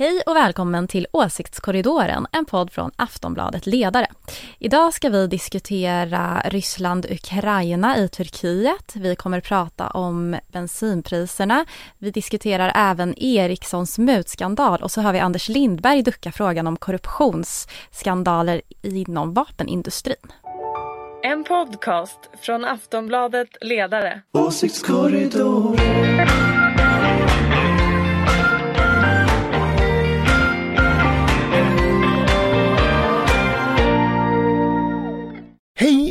Hej och välkommen till Åsiktskorridoren, en podd från Aftonbladet Ledare. Idag ska vi diskutera Ryssland-Ukraina i Turkiet. Vi kommer prata om bensinpriserna. Vi diskuterar även Ericssons mutskandal och så har vi Anders Lindberg ducka frågan om korruptionsskandaler inom vapenindustrin. En podcast från Aftonbladet Ledare. Åsiktskorridoren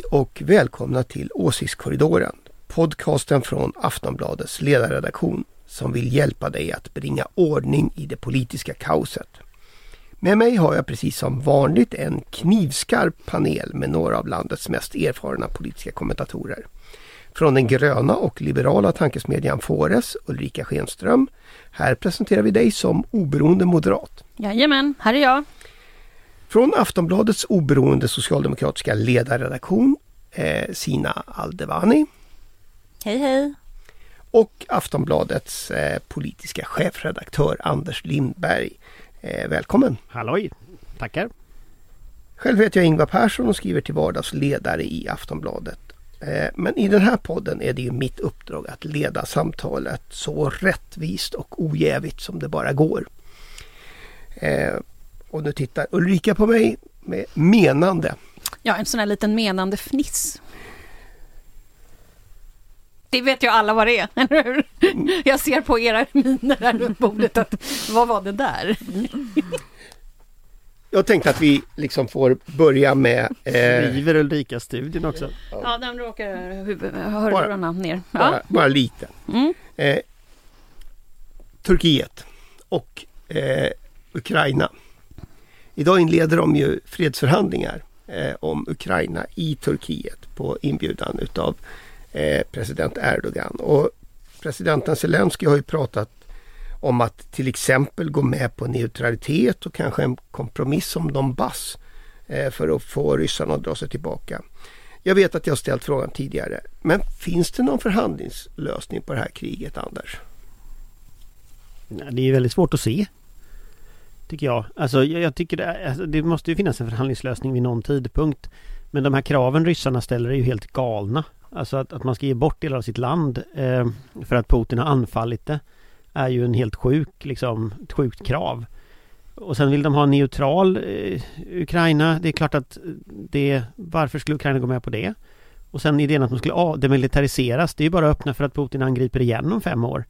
och välkomna till Åsiktskorridoren, podcasten från Aftonbladets ledarredaktion som vill hjälpa dig att bringa ordning i det politiska kaoset. Med mig har jag precis som vanligt en knivskarp panel med några av landets mest erfarna politiska kommentatorer. Från den gröna och liberala tankesmedjan Fores, Ulrika Schenström. Här presenterar vi dig som oberoende moderat. Jajamän, här är jag. Från Aftonbladets oberoende socialdemokratiska ledarredaktion eh, Sina Aldevani. Hej hej! Och Aftonbladets eh, politiska chefredaktör Anders Lindberg. Eh, välkommen! Halloj! Tackar! Själv heter jag Ingvar Persson och skriver till vardags ledare i Aftonbladet. Eh, men i den här podden är det ju mitt uppdrag att leda samtalet så rättvist och ojävigt som det bara går. Och nu tittar Ulrika på mig med menande. Ja, en sån här liten menande fniss. Det vet ju alla vad det är, eller hur? Jag ser på era miner här runt bordet att vad var det där? Jag tänkte att vi liksom får börja med... Eh, Skriver Ulrika-studien också? Ja, den råkar hörlurarna ner. bara, Ja. bara lite. Mm. Eh, Turkiet och eh, Ukraina. Idag inleder de ju fredsförhandlingar eh, om Ukraina i Turkiet på inbjudan utav eh, president Erdogan. Och presidenten Zelensky har ju pratat om att till exempel gå med på neutralitet och kanske en kompromiss om Donbass eh, för att få ryssarna att dra sig tillbaka. Jag vet att jag har ställt frågan tidigare, men finns det någon förhandlingslösning på det här kriget, Anders? Det är väldigt svårt att se. Tycker jag. Alltså jag, jag tycker det, alltså, det måste ju finnas en förhandlingslösning vid någon tidpunkt. Men de här kraven ryssarna ställer är ju helt galna. Alltså att, att man ska ge bort delar av sitt land eh, för att Putin har anfallit det. Är ju en helt sjuk, liksom, ett sjukt krav. Och sen vill de ha neutral eh, Ukraina. Det är klart att det, varför skulle Ukraina gå med på det? Och sen idén att de skulle ah, demilitariseras, det är ju bara att öppna för att Putin angriper igen om fem år.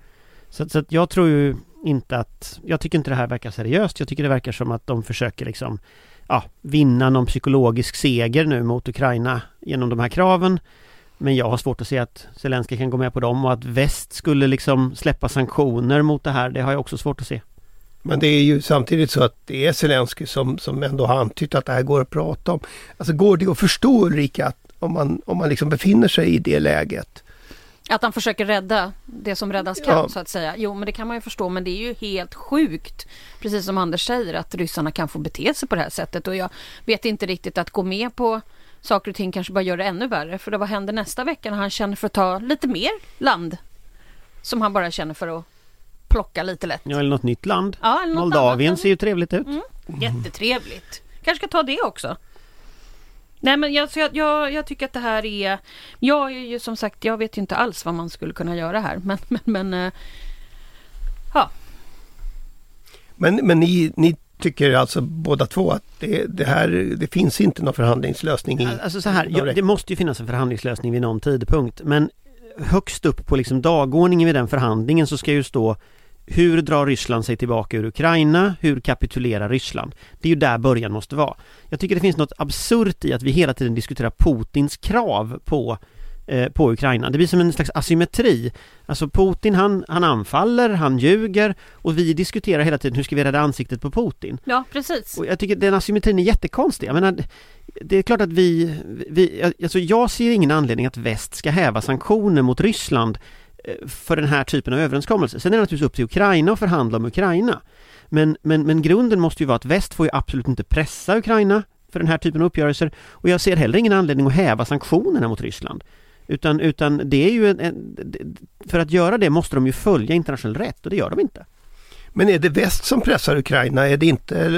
Så, att- så att jag tror ju inte att, jag tycker inte det här verkar seriöst. Jag tycker det verkar som att de försöker liksom, ja, vinna någon psykologisk seger nu mot Ukraina genom de här kraven. Men jag har svårt att se att Zelenskyj kan gå med på dem och att väst skulle liksom släppa sanktioner mot det här, det har jag också svårt att se. Men det är ju samtidigt så att det är Zelensky som, som ändå har antytt att det här går att prata om. Alltså går det att förstå Ulrika att om man, om man liksom befinner sig i det läget? Att han försöker rädda det som räddas kan, Ja. så att säga. Jo, men det kan man ju förstå, men det är ju helt sjukt, precis som Anders säger, att ryssarna kan få bete sig på det här sättet. Och jag vet inte riktigt att gå med på saker och ting kanske bara gör det ännu värre. För det, vad händer nästa vecka när han känner för att ta lite mer land? Som han bara känner för att plocka lite lätt. Ja, eller något nytt land. Ja, eller något Moldavien annat. ser ju trevligt ut. Mm. Jättetrevligt. Kanske ska ta det också. Nej men jag, jag, jag, jag tycker att det här är... Jag är ju som sagt, jag vet ju inte alls vad man skulle kunna göra här. Men, men, men eh, ja, Men, men ni, ni tycker alltså båda två att det, det här, det finns inte någon förhandlingslösning i Alltså så här, de ja, räck- det måste ju finnas en förhandlingslösning vid någon tidpunkt men högst upp på liksom dagordningen vid den förhandlingen så ska ju stå hur drar Ryssland sig tillbaka ur Ukraina? Hur kapitulerar Ryssland? Det är ju där början måste vara. Jag tycker det finns något absurt i att vi hela tiden diskuterar Putins krav på eh, på Ukraina. Det blir som en slags asymmetri. Alltså Putin han, han anfaller, han ljuger och vi diskuterar hela tiden hur ska vi rädda ansiktet på Putin. ja precis. Och jag tycker den asymmetrin är jättekonstig. Jag menar, det är klart att vi, vi, alltså jag ser ingen anledning att väst ska häva sanktioner mot Ryssland för den här typen av överenskommelser. Sen är det naturligtvis upp till Ukraina att förhandla om Ukraina. Men, men, men grunden måste ju vara att väst får ju absolut inte pressa Ukraina för den här typen av uppgörelser. Och jag ser heller ingen anledning att häva sanktionerna mot Ryssland. Utan, utan det är ju en, en, för att göra det måste de ju följa internationell rätt och det gör de inte. Men är det väst som pressar Ukraina? Är det inte, är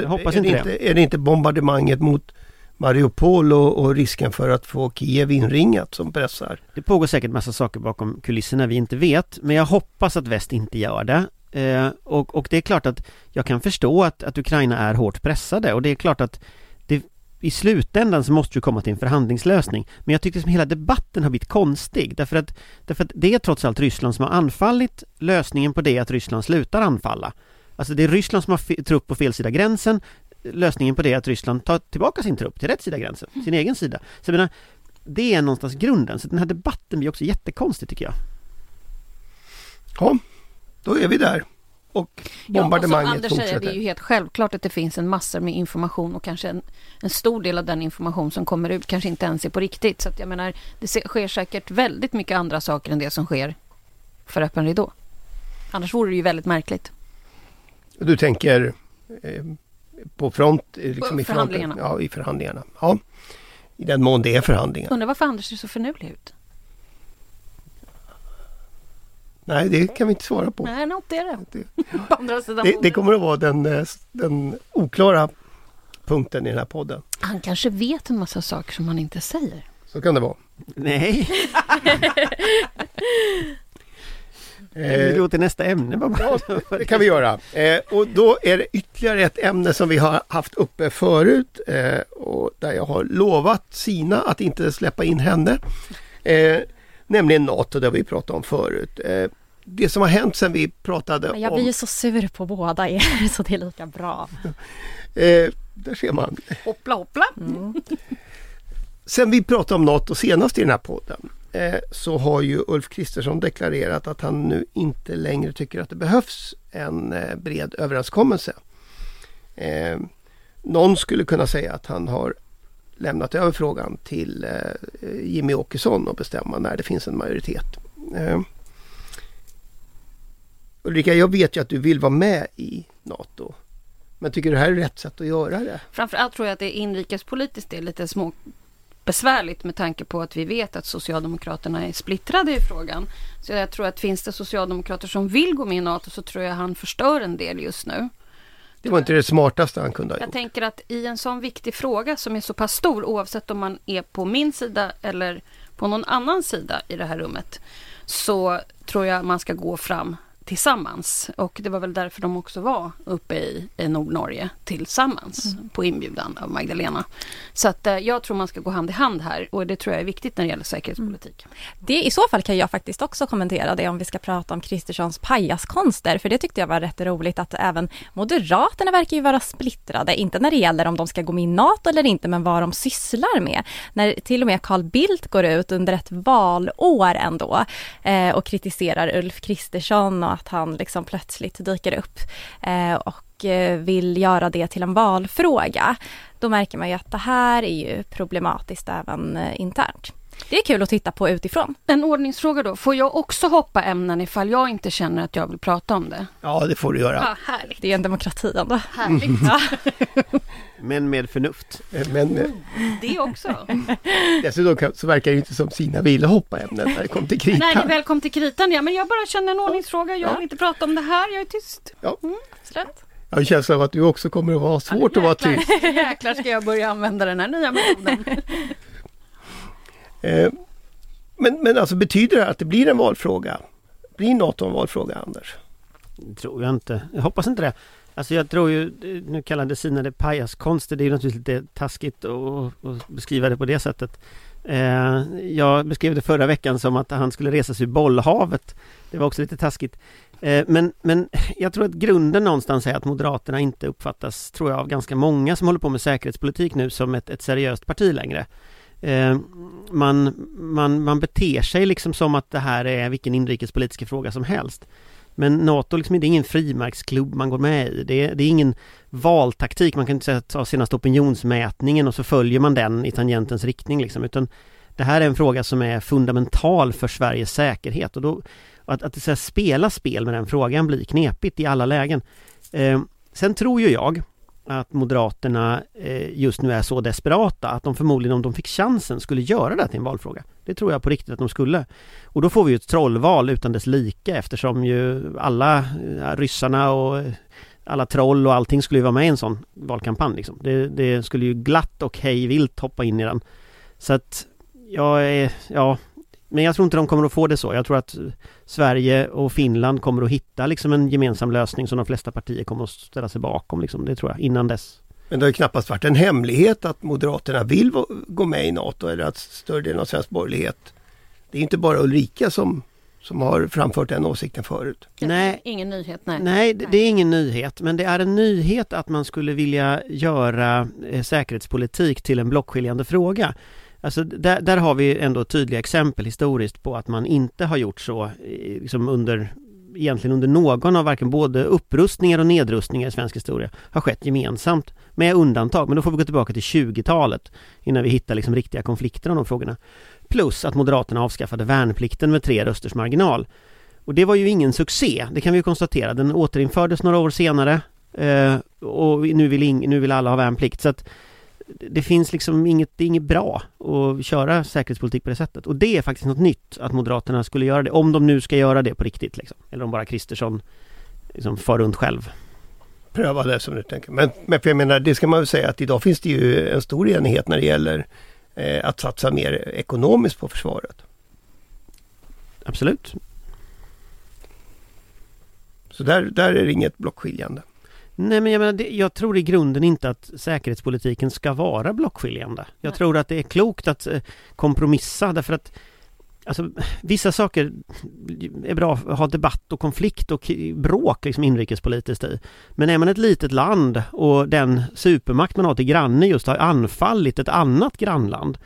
det. inte, är det inte bombardemanget mot Mariupol och, och risken för att få Kiev inringat som pressar? Det pågår säkert massa saker bakom kulisserna vi inte vet Men jag hoppas att väst inte gör det. Eh, och, och det är klart att jag kan förstå att, att Ukraina är hårt pressade och det är klart att det, i slutändan så måste du komma till en förhandlingslösning. Men jag tycker som hela debatten har blivit konstig därför att, därför att det är trots allt Ryssland som har anfallit Lösningen på det är att Ryssland slutar anfalla. Alltså det är Ryssland som har trupp på fel sida gränsen Lösningen på det att Ryssland tar tillbaka sin trupp till rätt sida gränsen, sin egen sida Så jag menar, det är någonstans grunden, så den här debatten blir också jättekonstig tycker jag Ja, då är vi där. Och bombardemanget ja, och som Anders säger, fortsätter. det är ju helt självklart att det finns en massa med information och kanske en, en stor del av den information som kommer ut kanske inte ens är på riktigt. Så att jag menar, det sker säkert väldigt mycket andra saker än det som sker för öppen ridå. Annars vore det ju väldigt märkligt. Du tänker eh, på front? eh, Liksom i fronten? förhandlingarna. Ja, i förhandlingarna. Ja, i den mån det är förhandlingar. Undrar varför Anders ser så förnulig ut? Nej, det kan vi inte svara på. Nej, något är det. Det, På andra sidan det, det kommer att vara den, eh, den oklara punkten i den här podden. Han kanske vet en massa saker som han inte säger. Så kan det vara. Nej, vi Eh, går till nästa ämne bara. det kan vi göra. Eh, och då är det ytterligare ett ämne som vi har haft uppe förut eh, och där jag har lovat Sina att inte släppa in henne. Nämligen NATO, det har vi pratat om förut. Det som har hänt sen vi pratade Men jag om... blir ju så sur på båda er så det är lika bra. Eh, där ser man. Hoppla hoppla! Sen vi pratade om NATO senast i den här podden Eh, så har ju Ulf Kristersson deklarerat att han nu inte längre tycker att det behövs en eh, bred överenskommelse. Eh, någon skulle kunna säga att han har lämnat över frågan till eh, Jimmy Åkesson att bestämma när det finns en majoritet. Eh, Ulrika, jag vet ju att du vill vara med i NATO. Men tycker du det här är rätt sätt att göra det? Framförallt tror jag att det inrikespolitiskt är lite små besvärligt med tanke på att vi vet att Socialdemokraterna är splittrade i frågan. Så jag tror att finns det Socialdemokrater som vill gå med i NATO så tror jag han förstör en del just nu. Det var inte det smartaste han kunde ha Jag gjort. tänker att i en sån viktig fråga som är så pass stor oavsett om man är på min sida eller på någon annan sida i det här rummet så tror jag man ska gå fram tillsammans. Och det var väl därför de också var uppe i, i Nordnorge tillsammans på inbjudan av Magdalena. Så att eh, jag tror man ska gå hand i hand här och det tror jag är viktigt när det gäller säkerhetspolitik. Det, I så fall kan jag faktiskt också kommentera det om vi ska prata om Kristerssons pajaskonster, för det tyckte jag var rätt roligt att även Moderaterna verkar ju vara splittrade, inte när det gäller om de ska gå med i NATO eller inte, men vad de sysslar med. När till och med Carl Bildt går ut under ett valår ändå eh, och kritiserar Ulf Kristersson att han liksom plötsligt dyker upp eh, och eh, vill göra det till en valfråga. Då märker man ju att det här är ju problematiskt även eh, internt. Det är kul att titta på utifrån. En ordningsfråga då. Får jag också hoppa ämnen ifall jag inte känner att jag vill prata om det? Ja, det får du göra. Ja, härligt. Det är en demokrati ändå. Härligt. Ja. Men med förnuft. Eh, Men eh, Det också. dessutom så verkar det inte som Sina ville hoppa ämnet när det kom till Nej, det är kritan. välkommen till kritan. Ja, men jag bara känner en ordningsfråga. Jag vill inte prata om det här. Jag är tyst. Absolut. Jag har en känsla av att du också kommer att vara svårt att vara tyst. Jäklar ska jag börja använda den här nya metoden. Eh, men, men alltså betyder det att det blir en valfråga? Blir NATO en valfråga, Anders? Det tror jag inte. Jag hoppas inte det. Alltså jag tror ju, eh, nu kallade Sina det pajaskonster, det är ju naturligtvis lite taskigt att, att beskriva det på det sättet. Eh, jag beskrev det förra veckan som att han skulle resa sig ur bollhavet. Det var också lite taskigt. Eh, men, men jag tror att grunden någonstans är att Moderaterna inte uppfattas, tror jag, av ganska många som håller på med säkerhetspolitik nu som ett, ett seriöst parti längre. Eh, man, man, man beter sig liksom som att det här är vilken inrikespolitisk fråga som helst. Men NATO liksom, det är ingen frimärksklubb man går med i. Det är, det är ingen valtaktik. Man kan inte säga att ta senaste opinionsmätningen och så följer man den i tangentens riktning liksom. Utan det här är en fråga som är fundamental för Sveriges säkerhet. Och då, att, att så här, spela spel med den frågan blir knepigt i alla lägen. Eh, sen tror ju jag att Moderaterna eh, just nu är så desperata att de förmodligen om de fick chansen skulle göra det till en valfråga. Det tror jag på riktigt att de skulle. Och då får vi ju ett trollval utan dess like eftersom ju alla eh, ryssarna och eh, alla troll och allting skulle ju vara med i en sån valkampanj liksom. det, det skulle ju glatt och hej vilt hoppa in i den. Så att jag är, ja, men jag tror inte de kommer att få det så. Jag tror att Sverige och Finland kommer att hitta liksom en gemensam lösning som de flesta partier kommer att ställa sig bakom. Liksom. Det tror jag, innan dess. Men det har ju knappast varit en hemlighet att Moderaterna vill gå med i NATO eller att större delen av svensk borgerlighet. Det är inte bara Ulrika som, som har framfört den åsikten förut. Nej, ingen nyhet. Nej. nej, det är ingen nyhet. Men det är en nyhet att man skulle vilja göra eh, säkerhetspolitik till en blockskiljande fråga. Alltså där, där har vi ändå tydliga exempel historiskt på att man inte har gjort så eh, liksom under egentligen under någon av varken både upprustningar och nedrustningar i svensk historia har skett gemensamt med undantag. Men då får vi gå tillbaka till 20-talet innan vi hittar liksom riktiga konflikter om de frågorna. Plus att Moderaterna avskaffade värnplikten med tre rösters marginal. Och det var ju ingen succé, det kan vi konstatera. Den återinfördes några år senare eh, och nu vill, nu vill alla ha värnplikt. Så att det finns liksom inget, det är inget bra att köra säkerhetspolitik på det sättet. Och det är faktiskt något nytt att Moderaterna skulle göra det, om de nu ska göra det på riktigt liksom. Eller om bara Kristersson liksom far runt själv. Pröva det som du tänker. Men, men för jag menar, det ska man väl säga att idag finns det ju en stor enighet när det gäller eh, att satsa mer ekonomiskt på försvaret. Absolut. Så där, där är det inget blockskiljande. Nej men jag menar, det, jag tror i grunden inte att säkerhetspolitiken ska vara blockskiljande. Jag Nej. tror att det är klokt att eh, kompromissa därför att Alltså vissa saker är bra att ha debatt och konflikt och bråk liksom inrikespolitiskt i. Men är man ett litet land och den supermakt man har till granne just har anfallit ett annat grannland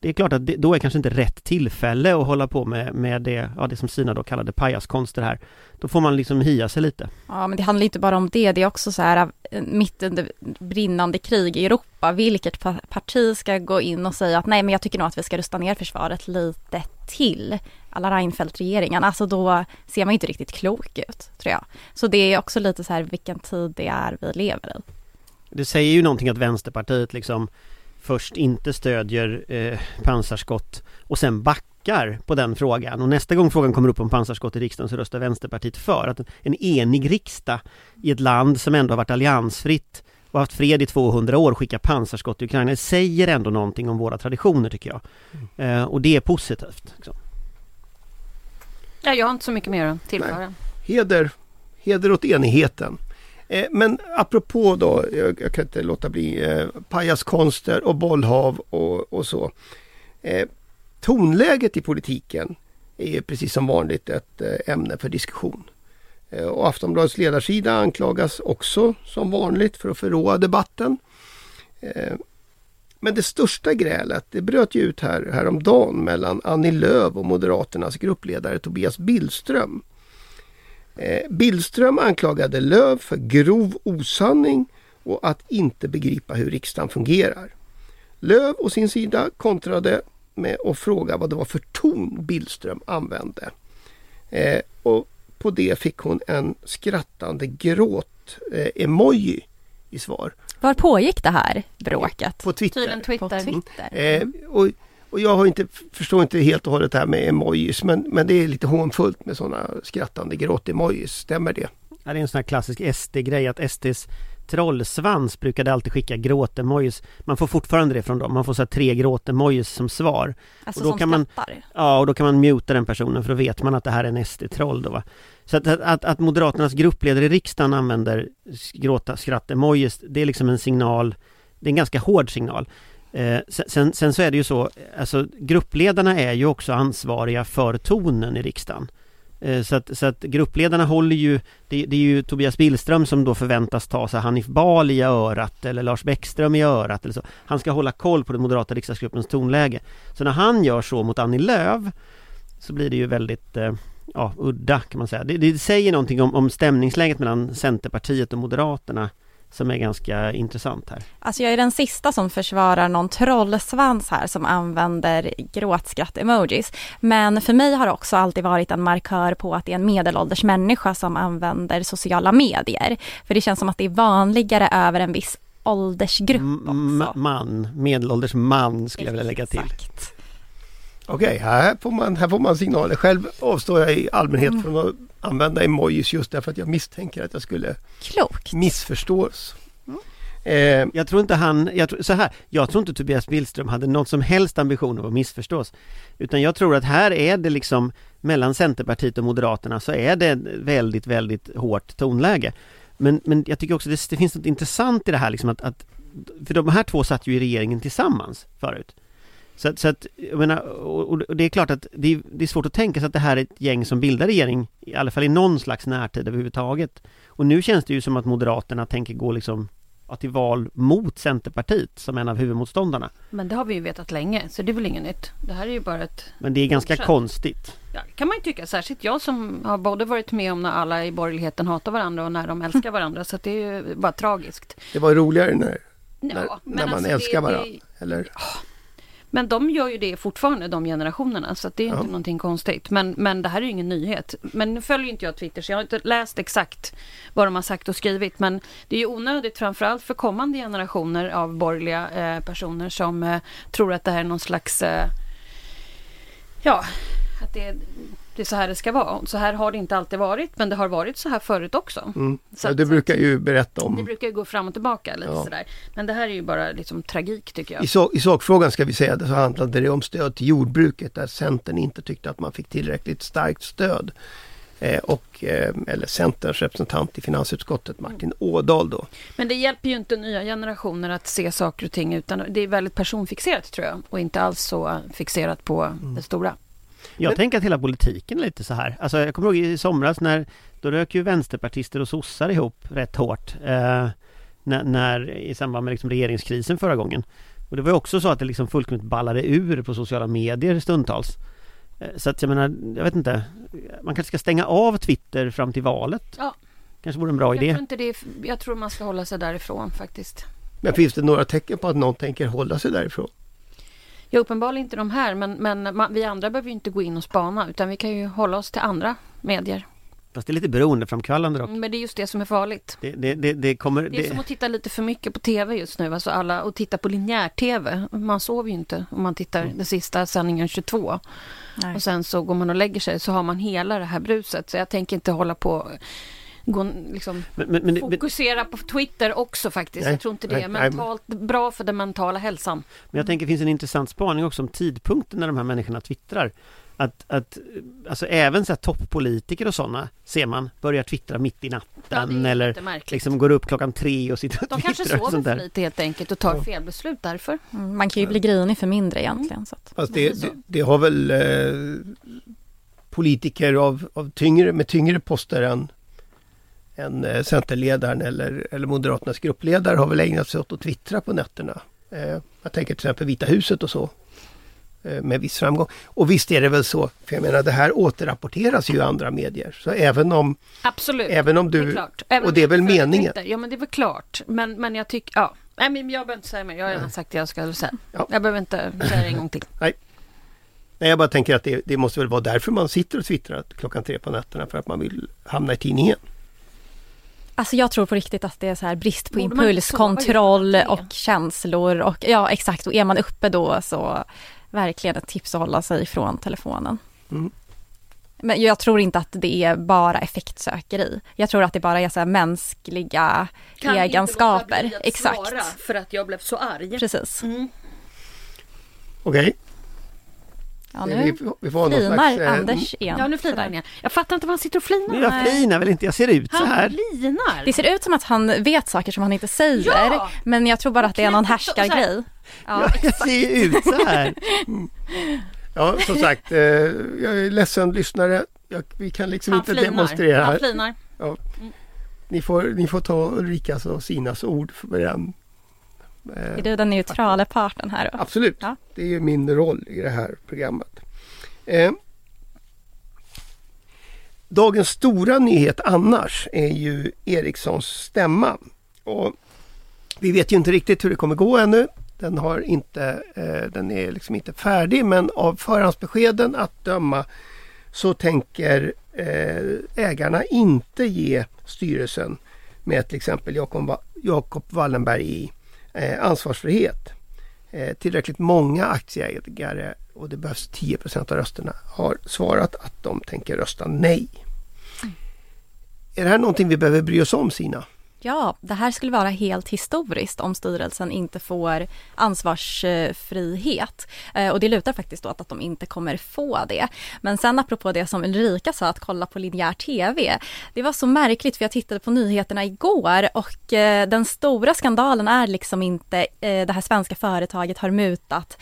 det är klart att det, då är kanske inte rätt tillfälle att hålla på med, med det, ja, det som Sina då kallade pajaskonster här. Då får man liksom hia sig lite. Ja, men det handlar inte bara om det. Det är också så här eh, mitt under brinnande krig i Europa. Vilket parti ska gå in och säga att nej, men jag tycker nog att vi ska rusta ner försvaret lite till. Alla Reinfeldt-regeringen. Alltså då ser man inte riktigt klok ut, tror jag. Så det är också lite så här vilken tid det är vi lever i. Det säger ju någonting att Vänsterpartiet liksom först inte stödjer eh, pansarskott och sen backar på den frågan och nästa gång frågan kommer upp om pansarskott i riksdagen så röstar Vänsterpartiet för att en enig riksdag i ett land som ändå har varit alliansfritt och haft fred i 200 år skickar pansarskott till Ukraina. Det säger ändå någonting om våra traditioner tycker jag. Mm. Eh, och det är positivt. Liksom. Ja, jag har inte så mycket mer att tillföra. Heder, heder åt enigheten. Eh, men apropå då, jag, jag, kan inte låta bli, eh, pajaskonster och bollhav och, och så. Eh, tonläget i politiken är precis som vanligt ett eh, ämne för diskussion. Eh, och Aftonbladets ledarsida anklagas också som vanligt för att förråa debatten. Eh, men det största grälet det bröt ju ut här häromdagen mellan Annie Lööf och Moderaternas gruppledare Tobias Billström. Eh, Billström anklagade Löv för grov osanning och att inte begripa hur riksdagen fungerar. Löv å sin sida kontrade med att fråga vad det var för ton Billström använde. Eh, och på det fick hon en skrattande gråt-emoji eh, i svar. Var pågick det här bråket? På Twitter. Tydligen Twitter. På Twitter. Eh, och och jag har inte, förstår inte helt och hållet det här med emojis men, men det är lite hånfullt med sådana skrattande gråt-emojis. Stämmer det? Ja, det är en sån här klassisk SD-grej att SDs trollsvans brukade alltid skicka gråt-emojis. Man får fortfarande det från dem. Man får så tre gråt-emojis som svar. Alltså och då som kan man, skrattar? Ja, och då kan man muta den personen för då vet man att det här är en SD-troll då va. Så att, att, att Moderaternas gruppledare i riksdagen använder gråta skratt-emojis, det är liksom en signal det är en ganska hård signal. Eh, sen, sen, så är det ju så, alltså gruppledarna är ju också ansvariga för tonen i riksdagen. Eh, så, att, så att gruppledarna håller ju, det, det, är ju Tobias Billström som då förväntas ta sig Hanif Bali i örat eller Lars Bäckström i örat eller så. Han ska hålla koll på den moderata riksdagsgruppens tonläge. Så när han gör så mot Annie Lööf så blir det ju väldigt eh, ja, udda kan man säga. Det, det säger någonting om, om stämningsläget mellan Centerpartiet och Moderaterna som är ganska intressant här. Alltså jag är den sista som försvarar någon trollsvans här som använder gråtskratt-emojis. Men för mig har det också alltid varit en markör på att det är en medelålders människa som använder sociala medier. För det känns som att det är vanligare över en viss åldersgrupp M- också. man, medelålders man skulle jag vilja lägga till. Exakt. Okej, här, får man, här får man signaler. Själv avstår jag i allmänhet Mm. från att använda emojis just därför att jag misstänker att jag skulle Klokt. missförstås. Mm. Eh, Jag tror inte han, jag tror, så här, jag tror inte Tobias Billström hade någon som helst ambition av att missförstås. Utan jag tror att här är det liksom mellan Centerpartiet och Moderaterna så är det väldigt, väldigt hårt tonläge. Men, men jag tycker också det, det finns något intressant i det här liksom att, att för de här två satt ju i regeringen tillsammans förut. Så, så att, jag menar, och, och det är klart att det är, det är svårt att tänka sig att det här är ett gäng som bildar regering, i alla fall i någon slags närtid överhuvudtaget. Och nu känns det ju som att Moderaterna tänker gå liksom ja, till val mot Centerpartiet som en av huvudmotståndarna. Men det har vi ju vetat länge, så det är väl inget nytt. Det här är ju bara ett... Men det är ganska Fortsätt. konstigt. Ja, kan man ju tycka. Särskilt jag som har både varit med om när alla i borgerligheten hatar varandra och när de älskar varandra. Så att det är ju bara tragiskt. det var roligare när, när, Ja, men när man alltså älskar varandra. det- Eller? Men de gör ju det fortfarande, de generationerna. Så det är Ja. inte någonting konstigt. Men, men det här är ju ingen nyhet. Men nu följer inte jag Twitter, så jag har inte läst exakt vad de har sagt och skrivit. Men det är ju onödigt, framförallt för kommande generationer av borgerliga eh, personer som eh, tror att det här är någon slags... Eh, ja, att det är, det är så här det ska vara. Så här har det inte alltid varit, men det har varit så här förut också. Mm. Så Ja, att- du brukar ju berätta Det om brukar ju gå fram och tillbaka lite Ja. sådär. Men det här är ju bara liksom tragik tycker jag. I, sak, I sakfrågan ska vi säga det så handlade det om stöd till jordbruket där Centern inte tyckte att man fick tillräckligt starkt stöd. Eh, och, eh, eller Centerns representant i finansutskottet Martin Ådahl då. Men det hjälper ju inte nya generationer att se saker och ting utan det är väldigt personfixerat tror jag och inte alls så fixerat på det stora. Jag Men- tänker att hela politiken är lite så här. Alltså jag kommer ihåg i somras när då rök ju vänsterpartister och sossar ihop rätt hårt. Eh, när, när, I samband med liksom regeringskrisen förra gången. Och det var ju också så att det liksom fullkomligt ballade ur på sociala medier stundtals. Eh, så att jag menar, jag vet inte. Man kanske ska stänga av Twitter fram till valet. Ja. Kanske vore en bra Jag idé. tror, inte det är, jag tror man ska hålla sig därifrån faktiskt. Men finns det några tecken på att någon tänker hålla sig därifrån? Ja, uppenbarligen inte de här men, men man, vi andra behöver ju inte gå in och spana utan vi kan ju hålla oss till andra medier. Fast det är lite beroendeframkallande dock. Men det är just det som är farligt. Det, det, det, det kommer... Det är som att titta lite för mycket på TV just nu, alltså alla, och titta på linjär-TV. Man sover ju inte om man tittar den sista sändningen 22. Nej. Och sen så går man och lägger sig så har man hela det här bruset. Så jag tänker inte hålla på gå, liksom, men, men, men, men, fokusera på Twitter också faktiskt. Nej, jag tror inte det är mentalt bra för den mentala hälsan. Men jag tänker det finns en intressant spaning också om tidpunkten när de här människorna twittrar. Att, att alltså även så här toppolitiker och sådana ser man börjar twittra mitt i Ja, natten är eller liksom går upp klockan tre och sitter och De kanske twittrar och sover för lite helt enkelt och tar Ja. felbeslut därför. Mm, Man kan ju bli grinig för mindre egentligen. Så att. Fast Det det, är så. det, det har väl eh, politiker av, av tyngre, med tyngre poster än, än eh, Centerledaren eller, eller Moderaternas gruppledare har väl ägnat sig åt att twittra på nätterna. Eh, jag tänker till exempel Vita huset och så. Eh, med viss framgång. Och visst är det väl så, för jag menar det här återrapporteras ju i andra medier. Så även om, Absolut. även om det är du... klart. Även och det är väl meningen. Twitter. Ja men det är väl klart. Men, men jag tycker, ja. Nej men jag behöver inte säga mer. Jag har redan sagt det jag ska säga. Ja. Jag behöver inte säga det en gång till. Nej, jag bara tänker att det, det måste väl vara därför man sitter och twittrar klockan tre på nätterna. För att man vill hamna i tidningen. Alltså jag tror på riktigt att det är så här brist på Borde inte impulskontroll och känslor och ja exakt och är man uppe då så verkligen ett tips att hålla sig ifrån telefonen. Mm. Men jag tror inte att det är bara effektsökeri. Jag tror att det bara är så här mänskliga egenskaper. Exakt. svara för att jag blev så arg. Precis. Mm. Okej, Ja, vi, nu får- vi får flinar slags... eh, Anders igen. Ja nu flinar han igen. Jag fattar inte vad han sitter och flinar. Men jag flinar väl inte, jag ser ut så Han här. flinar. Det ser ut som att han vet saker som han inte säger. Ja! Men jag tror bara att det är någon så- så härskargrej. Ja, Ja, jag ser ut så här. Ja, som sagt, eh, jag är ledsen lyssnare. Jag, vi kan liksom Han inte flinar. demonstrera Han här. flinar. Ni får, ni får ta Ulrikas och Sinas ord för den. Är Eh, du den neutrala parten här då? absolut, Ja. det är ju min roll i det här programmet. Eh, dagens stora nyhet annars är ju Ericssons stämma. Och vi vet ju inte riktigt hur det kommer gå ännu. Den, har inte, eh, den är liksom inte färdig men av förhandsbeskeden att döma så tänker eh, ägarna inte ge styrelsen med till exempel Jakob, Wallenberg i ansvarsfrihet. Eh, tillräckligt många aktieägare och det behövs 10% av rösterna har svarat att de tänker rösta nej. Är det här någonting vi behöver bry oss om Sina? Ja, det här skulle vara helt historiskt om styrelsen inte får ansvarsfrihet. Eh, och det lutar faktiskt åt att de inte kommer få det. Men sen apropå det som Ulrika sa, att kolla på linjär TV. Det var så märkligt för jag tittade på nyheterna igår och eh, den stora skandalen är liksom inte eh, det här svenska företaget har mutat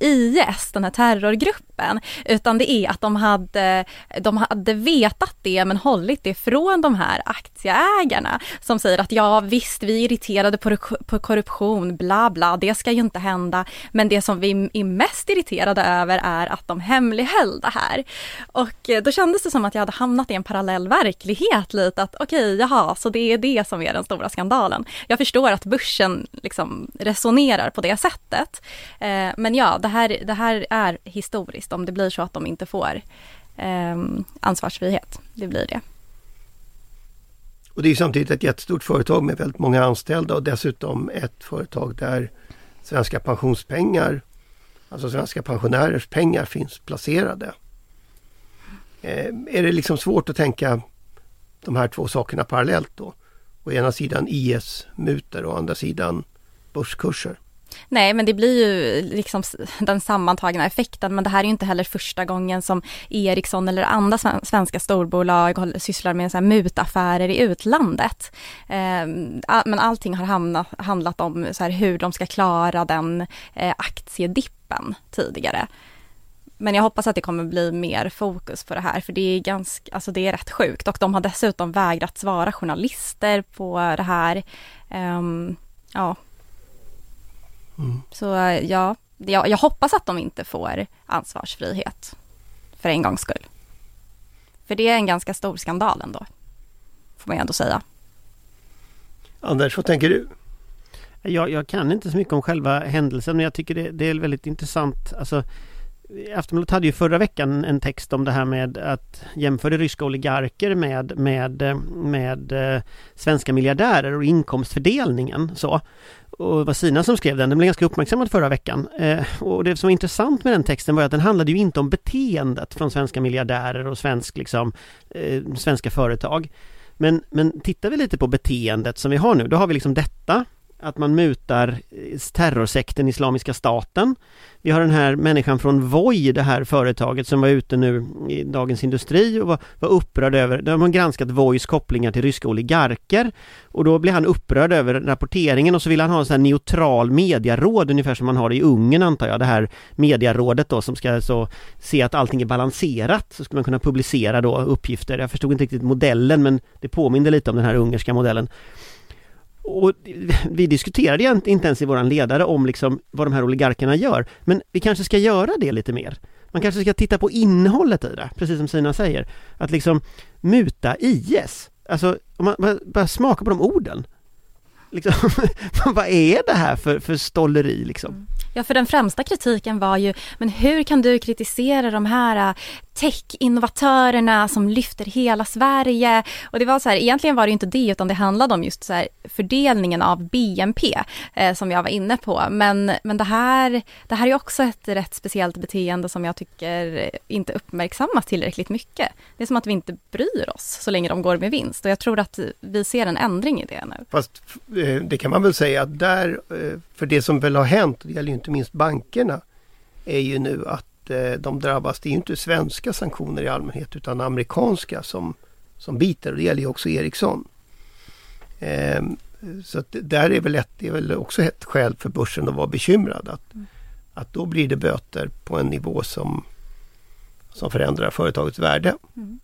IS, den här terrorgruppen, utan det är att de hade, de hade vetat det men hållit det från de här aktieägarna som säger att ja visst, vi är irriterade på, på korruption, bla bla, det ska ju inte hända. Men det som vi är mest irriterade över är att de hemlighöll det här. Och eh, då kändes det som att jag hade hamnat i en parallell verklighet lite, att okej, okay, jaha, så det är det som är den stora skandalen. Jag förstår att börsen liksom resonerar på det sättet. Eh, men ja, det här, det här är historiskt om det blir så att de inte får eh, ansvarsfrihet. Det blir det. Och det är samtidigt ett jättestort företag med väldigt många anställda och dessutom ett företag där svenska pensionspengar, alltså svenska pensionärers pengar finns placerade. Eh, är det liksom svårt att tänka de här två sakerna parallellt då? Å ena sidan IS-mutor och å andra sidan börskurser. Nej, men det blir ju eh, liksom den sammantagna effekten. Men det här är ju inte heller första gången som Ericsson eller andra svenska storbolag sysslar med så här mutaffärer i utlandet. Ehm, men allting har hamnat, handlat om så här hur de ska klara den eh, aktiedippen tidigare. Men jag hoppas att det kommer bli mer fokus på det här, för det är ganska, alltså det är rätt sjukt. Och de har dessutom vägrat svara journalister på det här. Um, ja, Mm. Så eh, ja, jag, jag hoppas att de inte får ansvarsfrihet för en gångs skull. För det är en ganska stor skandal ändå, får man ju ändå säga. Anders, vad tänker du? Jag, jag kan inte så mycket om själva händelsen men jag tycker det, det är väldigt intressant. Alltså, Aftonbladet hade ju förra veckan en text om det här med att jämföra ryska oligarker med, med, med eh, svenska miljardärer och inkomstfördelningen. Så och det var Sina som skrev den, den blev ganska uppmärksammad förra veckan. Eh, och det som var intressant med den texten var att den handlade ju inte om beteendet från svenska miljardärer och svensk, liksom, eh, svenska företag. Men, men tittar vi lite på beteendet som vi har nu, då har vi liksom detta att man mutar terrorsekten Islamiska staten. Vi har den här människan från Voi, det här företaget som var ute nu i Dagens Industri och var, var upprörd över, de har granskat Vois kopplingar till ryska oligarker och då blir han upprörd över rapporteringen och så vill han ha en sån här neutral mediaråd ungefär som man har i Ungern antar jag, det här mediarådet då som ska så se att allting är balanserat så ska man kunna publicera då uppgifter. Jag förstod inte riktigt modellen men det påminner lite om den här ungerska modellen. Och vi diskuterade inte ens i våran ledare om liksom vad de här oligarkerna gör. Men vi kanske ska göra det lite mer. Man kanske ska titta på innehållet i det, precis som Sina säger. Att liksom muta IS. Alltså, om man bara smaka på de orden. Liksom, vad är det här för, för stolleri liksom? Mm. Ja, för den främsta kritiken var ju, men hur kan du kritisera de här äh, tech-innovatörerna som lyfter hela Sverige? Och det var så här, egentligen var det inte det, utan det handlade om just så här fördelningen av BNP eh, som jag var inne på. Men, men det, här, det här är också ett rätt speciellt beteende som jag tycker inte uppmärksammas tillräckligt mycket. Det är som att vi inte bryr oss så länge de går med vinst och jag tror att vi ser en ändring i det nu. Fast det kan man väl säga att där, eh, för det som väl har hänt, det gäller ju inte minst bankerna, är ju nu att eh, de drabbas. Det är ju inte svenska sanktioner i allmänhet utan amerikanska som, som biter och det gäller ju också Ericsson. Eh, så att där är väl, ett, det är väl också ett skäl för börsen att vara bekymrad. Att, mm. att då blir det böter på en nivå som, som förändrar företagets värde. Mm.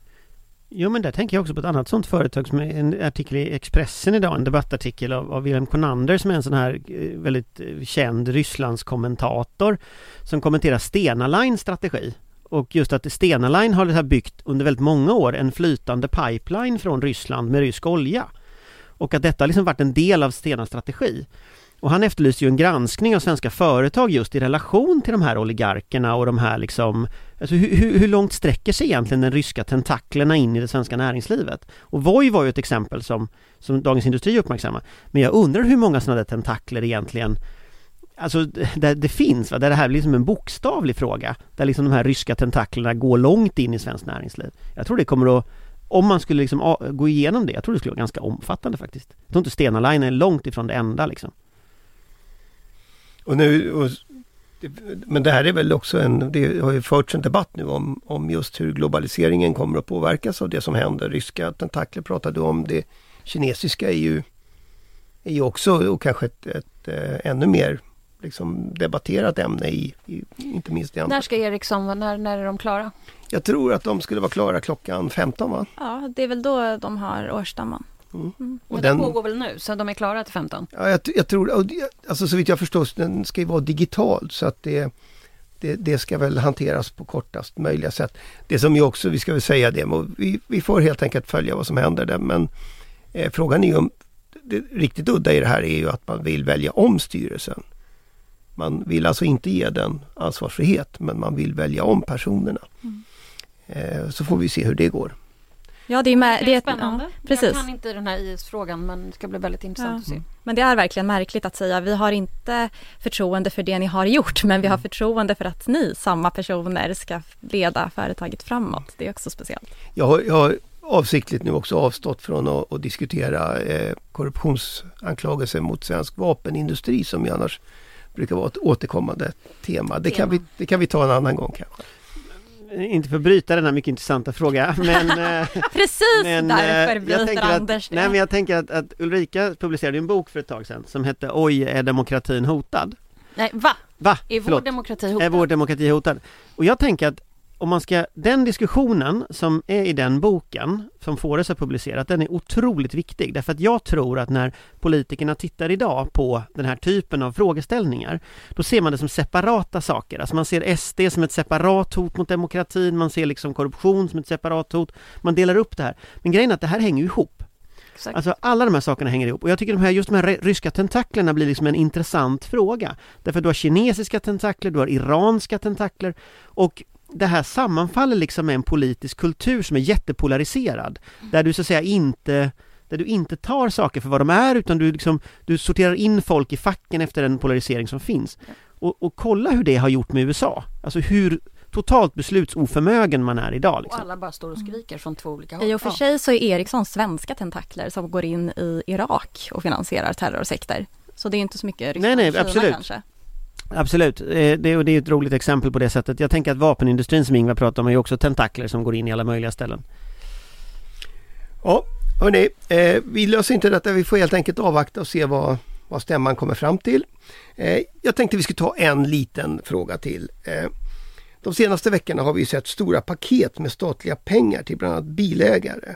Jo men där tänker jag också på ett annat sånt företag som är en artikel i Expressen idag, en debattartikel av, av Wilhelm Konander som är en sån här eh, väldigt eh, känd Rysslandskommentator som kommenterar Stena Lines strategi. Och just att Stena Line har byggt under väldigt många år en flytande pipeline från Ryssland med rysk olja. Och att detta har liksom varit en del av Stenas strategi. Och han efterlyser ju en granskning av svenska företag just i relation till de här oligarkerna och de här liksom alltså hur, hur, hur långt sträcker sig egentligen den ryska tentaklerna in i det svenska näringslivet? Och Voi var ju ett exempel som, som Dagens Industri uppmärksammar. Men jag undrar hur många sådana där tentakler egentligen Alltså där det finns, va? där det här blir liksom en bokstavlig fråga. Där liksom de här ryska tentaklerna går långt in i svenskt näringsliv. Jag tror det kommer att om man skulle liksom gå igenom det, jag tror det skulle vara ganska omfattande faktiskt. Jag tror inte Stena Line är långt ifrån det enda liksom. Och nu, och, men det här är väl också en, det har ju förts en debatt nu om, om just hur globaliseringen kommer att påverkas av det som händer. Ryska tentakler pratade om, det kinesiska är ju, är ju också och kanske ett, ett, ett äh, ännu mer liksom debatterat ämne i, i inte minst i När ska Ericsson, när, när är de klara? Jag tror att de skulle vara klara klockan 15 va? Ja, det är väl då de har årsstämman. Mm. Mm. Och den, pågår väl nu, så de är klara till 15? Ja, jag, jag tror, alltså så vitt jag förstår, den ska ju vara digital så att det, det, det, ska väl hanteras på kortast möjliga sätt. Det som ju också, vi ska väl säga det, vi, vi får helt enkelt följa vad som händer där men eh, frågan är ju om, det riktigt udda i det här är ju att man vill välja om styrelsen. Man vill alltså inte ge den ansvarsfrihet men man vill välja om personerna. Mm. Eh, så får vi se hur det går. Ja, det är, med, det är spännande. Ja, precis. Jag kan inte den här IS-frågan men det ska bli väldigt intressant ja. att se. Men det är verkligen märkligt att säga vi har inte förtroende för det ni har gjort men vi har förtroende för att ni, samma personer, ska leda företaget framåt. Det är också speciellt. Jag har, jag har avsiktligt nu också avstått från att, att diskutera eh, korruptionsanklagelser mot svensk vapenindustri som ju annars brukar vara ett återkommande tema. Det kan, vi, det kan vi ta en annan gång kanske inte för att bryta denna mycket intressanta fråga men eh, Precis men, därför eh, bryter Anders det. Nej men jag tänker att, att Ulrika publicerade en bok för ett tag sedan som hette Oj, är demokratin hotad? Nej, va? Va? Är Förlåt. vår demokrati hotad? Är vår demokrati hotad? Och jag tänker att om man ska, den diskussionen som är i den boken, som Fores har publicerat, den är otroligt viktig. Därför att jag tror att när politikerna tittar idag på den här typen av frågeställningar, då ser man det som separata saker. Alltså man ser SD som ett separat hot mot demokratin, man ser liksom korruption som ett separat hot. Man delar upp det här. Men grejen är att det här hänger ihop. Exakt. Alltså alla de här sakerna hänger ihop och jag tycker de här, just de här ryska tentaklerna blir liksom en intressant fråga. Därför du har kinesiska tentakler, du har iranska tentakler och det här sammanfaller liksom med en politisk kultur som är jättepolariserad. Där du så att säga inte där du inte tar saker för vad de är utan du, liksom, du sorterar in folk i facken efter den polarisering som finns. Och, och kolla hur det har gjort med USA. Alltså hur totalt beslutsoförmögen man är idag. Liksom. Och alla bara står och skriker från två olika håll. I och för sig så är Ericsson svenska tentakler som går in i Irak och finansierar terrorsekter. Så det är inte så mycket Ryssland nej, nej, absolut. kanske. Absolut, eh, det, det är ett roligt exempel på det sättet. Jag tänker att vapenindustrin som Ingvar pratar om är också tentakler som går in i alla möjliga ställen. Ja, hörni, eh, vi löser inte detta. Vi får helt enkelt avvakta och se vad, vad stämman kommer fram till. Eh, jag tänkte vi skulle ta en liten fråga till. Eh, de senaste veckorna har vi sett stora paket med statliga pengar till bland annat bilägare.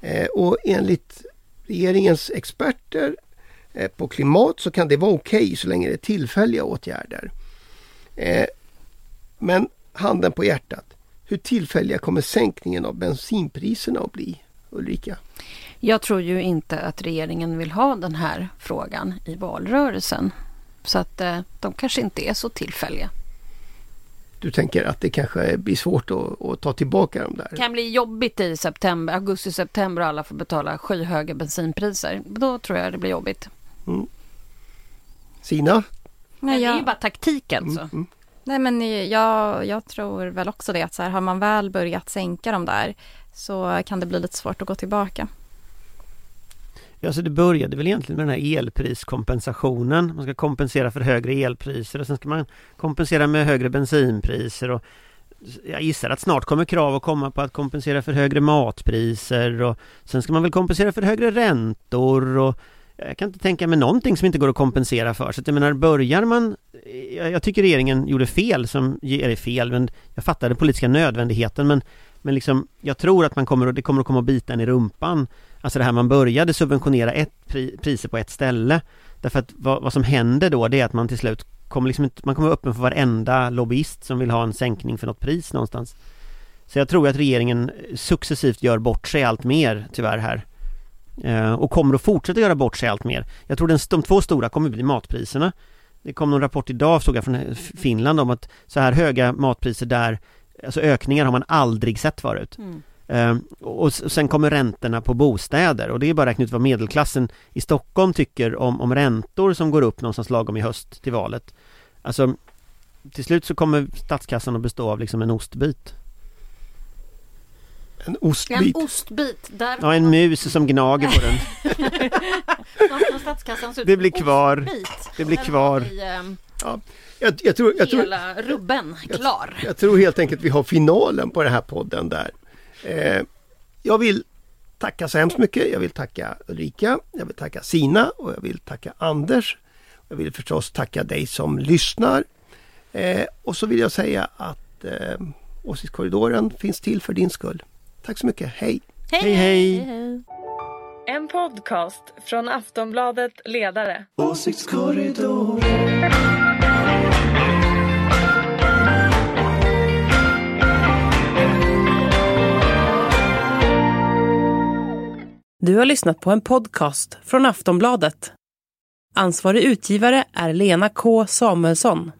Eh, och enligt regeringens experter på klimat så kan det vara okej okay så länge det är tillfälliga åtgärder. Eh, men handen på hjärtat, hur tillfälliga kommer sänkningen av bensinpriserna att bli? Ulrika? Jag tror ju inte att regeringen vill ha den här frågan i valrörelsen. Så att eh, de kanske inte är så tillfälliga. Du tänker att det kanske blir svårt att, att ta tillbaka de där? Det kan bli jobbigt i september, augusti, september och alla får betala skyhöga bensinpriser. Då tror jag det blir jobbigt. Mm. Sina? Nej, jag... Det är ju bara taktiken. Mm, så. Mm. Nej men jag, jag tror väl också det att så här, har man väl börjat sänka de där så kan det bli lite svårt att gå tillbaka. Ja, så det började väl egentligen med den här elpriskompensationen. Man ska kompensera för högre elpriser och sen ska man kompensera med högre bensinpriser och jag gissar att snart kommer krav att komma på att kompensera för högre matpriser och sen ska man väl kompensera för högre räntor och jag kan inte tänka mig någonting som inte går att kompensera för. Så att jag menar, börjar man... Jag, jag tycker regeringen gjorde fel som... Eller fel, men jag fattar den politiska nödvändigheten men men liksom, jag tror att man kommer det kommer att komma att bita en i rumpan. Alltså det här man började subventionera ett pri, priser på ett ställe. Därför att vad, vad, som händer då det är att man till slut kommer liksom inte, man kommer vara öppen för varenda lobbyist som vill ha en sänkning för något pris någonstans. Så jag tror att regeringen successivt gör bort sig allt mer tyvärr här. Eh, och kommer att fortsätta göra bort sig allt mer. Jag tror den, de två stora kommer bli matpriserna. Det kom någon rapport idag, såg jag från Finland om att så här höga matpriser där, alltså ökningar har man aldrig sett förut. Mm. Eh, och sen kommer räntorna på bostäder och det är bara att räkna ut vad medelklassen i Stockholm tycker om, om räntor som går upp någonstans lagom i höst till valet. Alltså till slut så kommer statskassan att bestå av liksom en ostbit. En En ostbit. ostbit. Där Ja, en mus som gnager på den. Det blir kvar. ostbit. Det blir kvar. vi, ehm, Jag, jag, tror, jag, tror, hela rubben klar. jag tror helt enkelt vi har finalen på den här podden där. Eh, jag vill tacka så hemskt mycket. Jag vill tacka Ulrika, jag vill tacka Sina och jag vill tacka Anders. Jag vill förstås tacka dig som lyssnar. Eh, och så vill jag säga att eh, Åsiktskorridoren finns till för din skull. Tack så mycket, hej! Hej hej! En podcast från Aftonbladet Ledare. Du har lyssnat på en podcast från Aftonbladet. Ansvarig utgivare är Lena K Samuelsson.